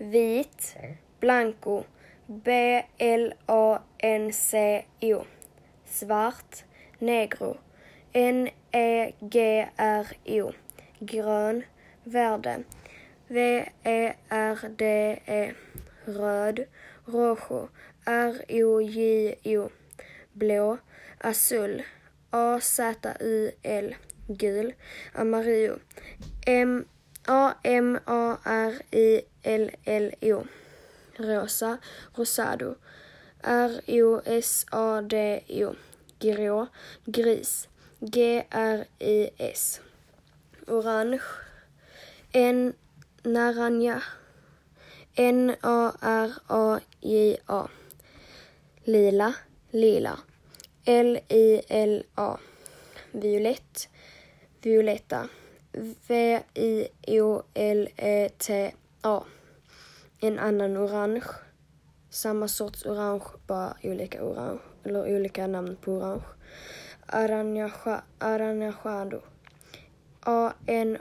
Vit. Blanco. B-L-A-N-C-O. Svart. Negro. N-E-G-R-O. Grön. Värde. V-E-R-D-E. Röd. Rojo. R-O-J-O. Blå. Azul. A-Z-U-L. Gul. Amarillo. M A-M-A-R-I-L-L-O. Rosa. Rosado. R-O-S-A-D-O. Grå. Gris. G-R-I-S. Orange. N. Naranja. N-A-R-A-J-A. Lila. Lila. L-I-L-A. Violett. Violetta. V-I-O-L-E-T-A. En annan orange. Samma sorts orange, bara olika orange. Eller olika namn på orange. Aranjado. A-N-A-R-N-J-A-D-O.